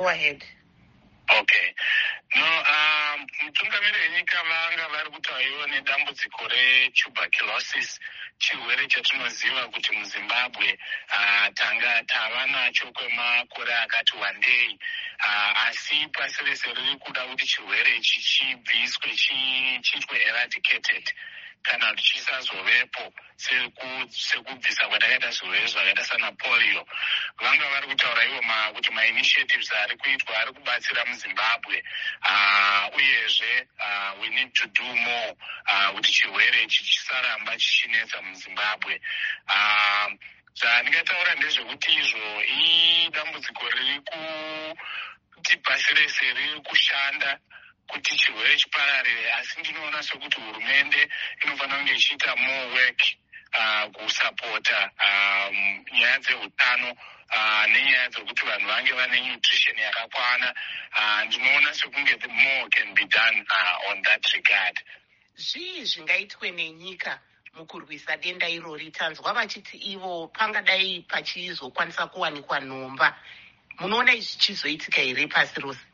go ahead. Okay. No um, mutungamiri wenyika vanga vari kutauriwa nedambudziko retuberculosis chirwere chatinoziva kuti muzimbabwe uh, tanga tava nacho kwemakore akati wandei asi pasi rese riri kuda kuti chirwere ichi chibviswe chiitwe eradicated. Kana kuti chisazovepo sekubvisa kwatakaita zvirwere zvakaita sana polio. Vanga vari kutaura ivo kuti mainitiatives ari kuitwa ari kubatsira muzimbabwe. Uh, uyezve uh, we need to do more kuti uh, chirwere ichi chisaramba chichinetsa muzimbabwe. Uh, zvandingataura ndezvekuti izvo idambudziko riri kuti pasi rese riri kushanda kuti chirwere chipararire asi ndinoona sekuti hurumende inofanira kunge ichiita more work uh, kusapota um, nyaya dzeutano uh, nenyaya dzekuti vanhu vange vane nutrition yakakwana. Uh, ndinoona sekunge the more can be done uh, on that regard. Zvii zvingaitwe nenyika mukurwisa denda irori tanzwa vachiti ivo pangadai pachizokwanisa kuwanikwa nhomba munoona izvi chizoitika here pasi rose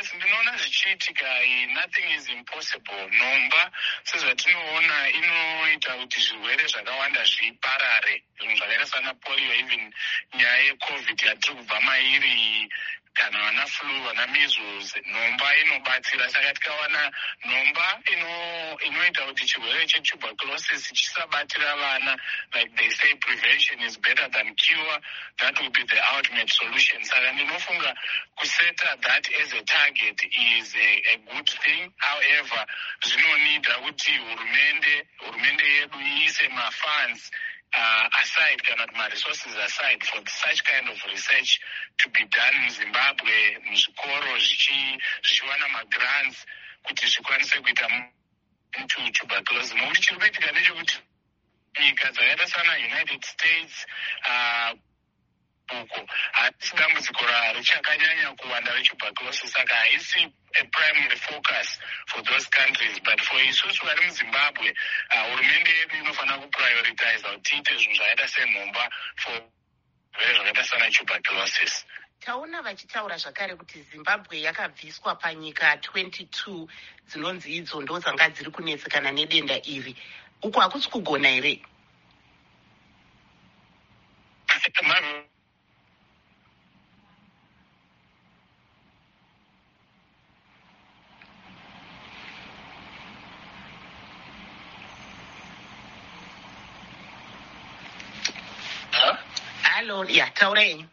marvelous ndinoona zvichiitika nothing is impossible. Nhomba sezvatinoona inoita kuti zvirwere zvakawanda zviparare. Zvinhu zvakaita sana polio even nyaya yecovid yatiri kubva mairi kana vana flu vana measles nhomba inobatsira. Saka tikawana nhomba inoita kuti chirwere chetuberculosis chisabatira vana like they say prevention is better than cure that will be the ultimate solution. Saka ndinofunga kuseta that as a target is a, a good thing. However zvinonida kuti hurumende hurumende yedu iise mafunds uh, aside kana kuti maresources aside for such kind of research to be done muzimbabwe muzvikoro zvichiwana magrants kuti zvikwanise kuita into tuberculosis nokuti chiri kuitika ndechekuti nyika dzakaita sana united states uh, uko haisi dambudziko richakanyanya kuwanda retuberculosis saka haisi a primary focus for those countries but for isusu vari muzimbabwe hurumende uh, yedu inofanira kuprioritize kuti tiite zvinhu zvakaita senhomba for zvirwere zvakaita sana tuberculosis. Taona vachitaura zvakare kuti zimbabwe yakabviswa panyika 22 dzinonzi idzo ndo dzanga dziri kunetsekana nedenda iri. Uko hakusi kugona here hallo ya taurai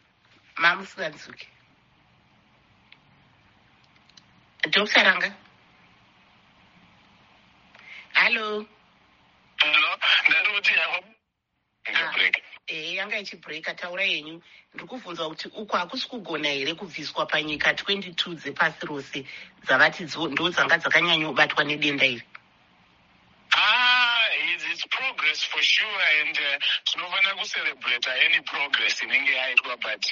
mamusinganzvuki dokta ranga? Hallo ehe yanga ichibreaka taura yenyu. Ndiri kubvunzwa kuti uko hakusi kugona here kubviswa panyika 22 dzepasi rose dzavati ndo dzanga dzakanyanyobatwa nedenda iri progress for sure and tinofanira uh, kucelebrata any progress inenge yaitwa but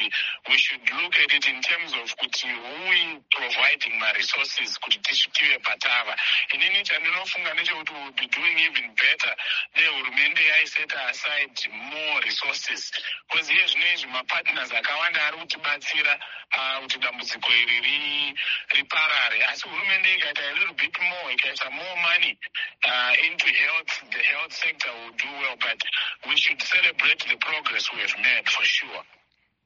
we should look at it in terms of kuti who providing maresources kuti tisvikive patava. Inini chandinofunga ndechekuti will be doing even better dei hurumende yaiseta aside more resources. Bcause iye zvino izvi mapartners akawanda ari kutibatsira kuti dambudziko iri riparare asi hurumende ikaita a little bit more ikaisa more money uh, into health the health sector do well, but we should celebrate the progress we have made for sure.